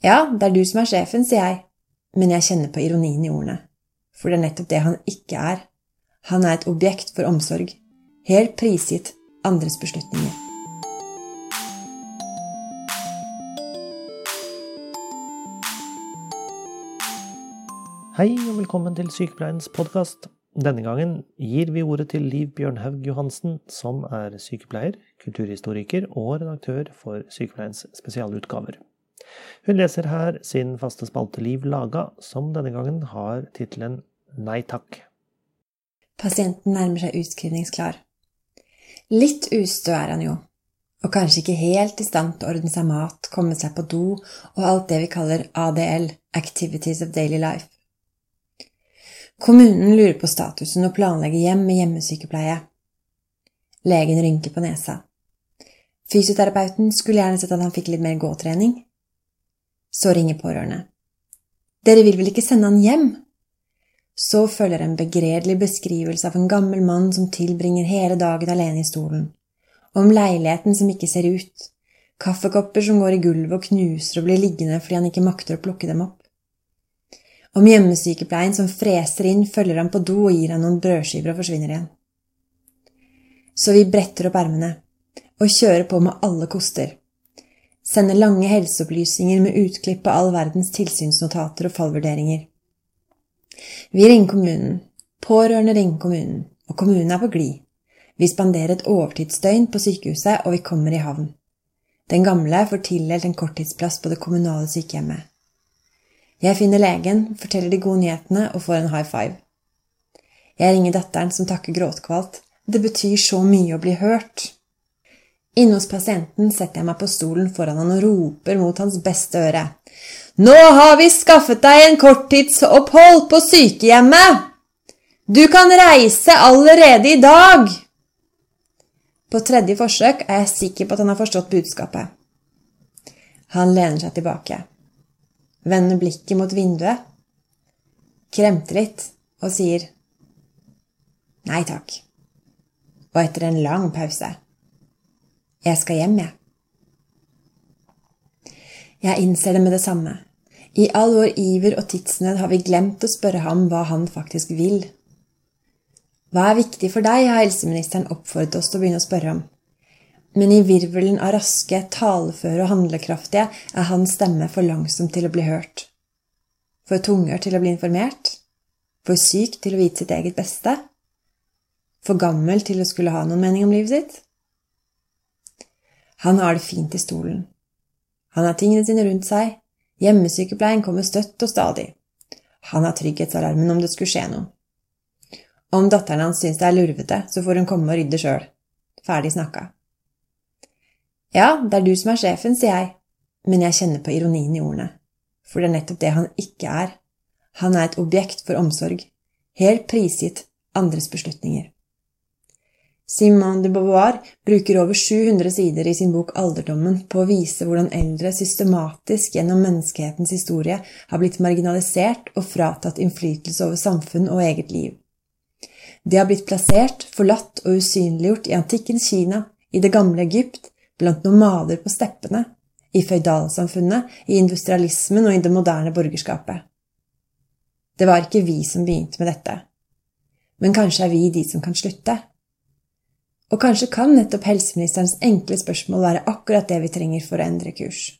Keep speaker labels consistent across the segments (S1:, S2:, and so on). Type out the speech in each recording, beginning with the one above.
S1: Ja, det er du som er sjefen, sier jeg, men jeg kjenner på ironien i ordene, for det er nettopp det han ikke er. Han er et objekt for omsorg, helt prisgitt andres beslutninger.
S2: Hei og velkommen til Sykepleiens podkast. Denne gangen gir vi ordet til Liv Bjørnhaug Johansen, som er sykepleier, kulturhistoriker og redaktør for Sykepleiens spesialutgaver. Hun leser her sin faste spalte Liv laga, som denne gangen har tittelen Nei takk.
S1: Pasienten nærmer seg utskrivningsklar. Litt ustø er han jo, og kanskje ikke helt i stand til å ordne seg mat, komme seg på do og alt det vi kaller ADL, Activities of Daily Life. Kommunen lurer på statusen og planlegger hjem med hjemmesykepleie. Legen rynker på nesa. Fysioterapeuten skulle gjerne sett at han fikk litt mer gåtrening. Så ringer pårørende. Dere vil vel ikke sende han hjem? Så følger en begredelig beskrivelse av en gammel mann som tilbringer hele dagen alene i stolen, om leiligheten som ikke ser ut, kaffekopper som går i gulvet og knuser og blir liggende fordi han ikke makter å plukke dem opp. Om hjemmesykepleien som freser inn, følger han på do og gir han noen brødskiver og forsvinner igjen. Så vi bretter opp ermene og kjører på med alle koster. Sender lange helseopplysninger med utklipp av all verdens tilsynsnotater og fallvurderinger. Vi ringer kommunen, pårørende ringer kommunen, og kommunen er på glid. Vi spanderer et overtidsdøgn på sykehuset, og vi kommer i havn. Den gamle får tildelt en korttidsplass på det kommunale sykehjemmet. Jeg finner legen, forteller de gode nyhetene og får en high five. Jeg ringer datteren, som takker gråtkvalt. Det betyr så mye å bli hørt. Inne hos pasienten setter jeg meg på stolen foran han og roper mot hans beste øre. Nå har vi skaffet deg en korttidsopphold på sykehjemmet! Du kan reise allerede i dag! På tredje forsøk er jeg sikker på at han har forstått budskapet. Han lener seg tilbake vender blikket mot vinduet, kremter litt og sier nei takk. Og etter en lang pause jeg skal hjem, jeg. Jeg innser det med det samme. I all vår iver og tidsnød har vi glemt å spørre ham hva han faktisk vil. Hva er viktig for deg, har helseministeren oppfordret oss til å begynne å spørre om men i virvelen av raske, taleføre og handlekraftige er hans stemme for langsom til å bli hørt. For tungør til å bli informert. For syk til å vite sitt eget beste. For gammel til å skulle ha noen mening om livet sitt. Han har det fint i stolen. Han har tingene sine rundt seg. Hjemmesykepleien kommer støtt og stadig. Han har trygghetsalarmen om det skulle skje noe. Om datteren hans syns det er lurvete, så får hun komme og rydde sjøl. Ferdig snakka. Ja, det er du som er sjefen, sier jeg, men jeg kjenner på ironien i ordene, for det er nettopp det han ikke er. Han er et objekt for omsorg, helt prisgitt andres beslutninger. Simone de Beauvoir bruker over 700 sider i sin bok Alderdommen på å vise hvordan eldre systematisk gjennom menneskehetens historie har blitt marginalisert og fratatt innflytelse over samfunn og eget liv. De har blitt plassert, forlatt og usynliggjort i antikkens Kina, i det gamle Egypt, blant nomader på steppene, i føydalsamfunnet, i industrialismen og i det moderne borgerskapet. Det var ikke vi som begynte med dette, men kanskje er vi de som kan slutte. Og kanskje kan nettopp helseministerens enkle spørsmål være akkurat det vi trenger for å endre kurs.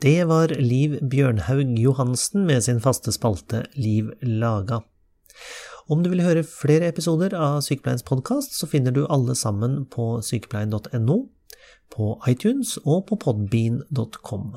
S2: Det var Liv Bjørnhaug Johansen med sin faste spalte Liv laga. Om du vil høre flere episoder av Sykepleiens podkast, så finner du alle sammen på sykepleien.no, på iTunes og på podbean.com.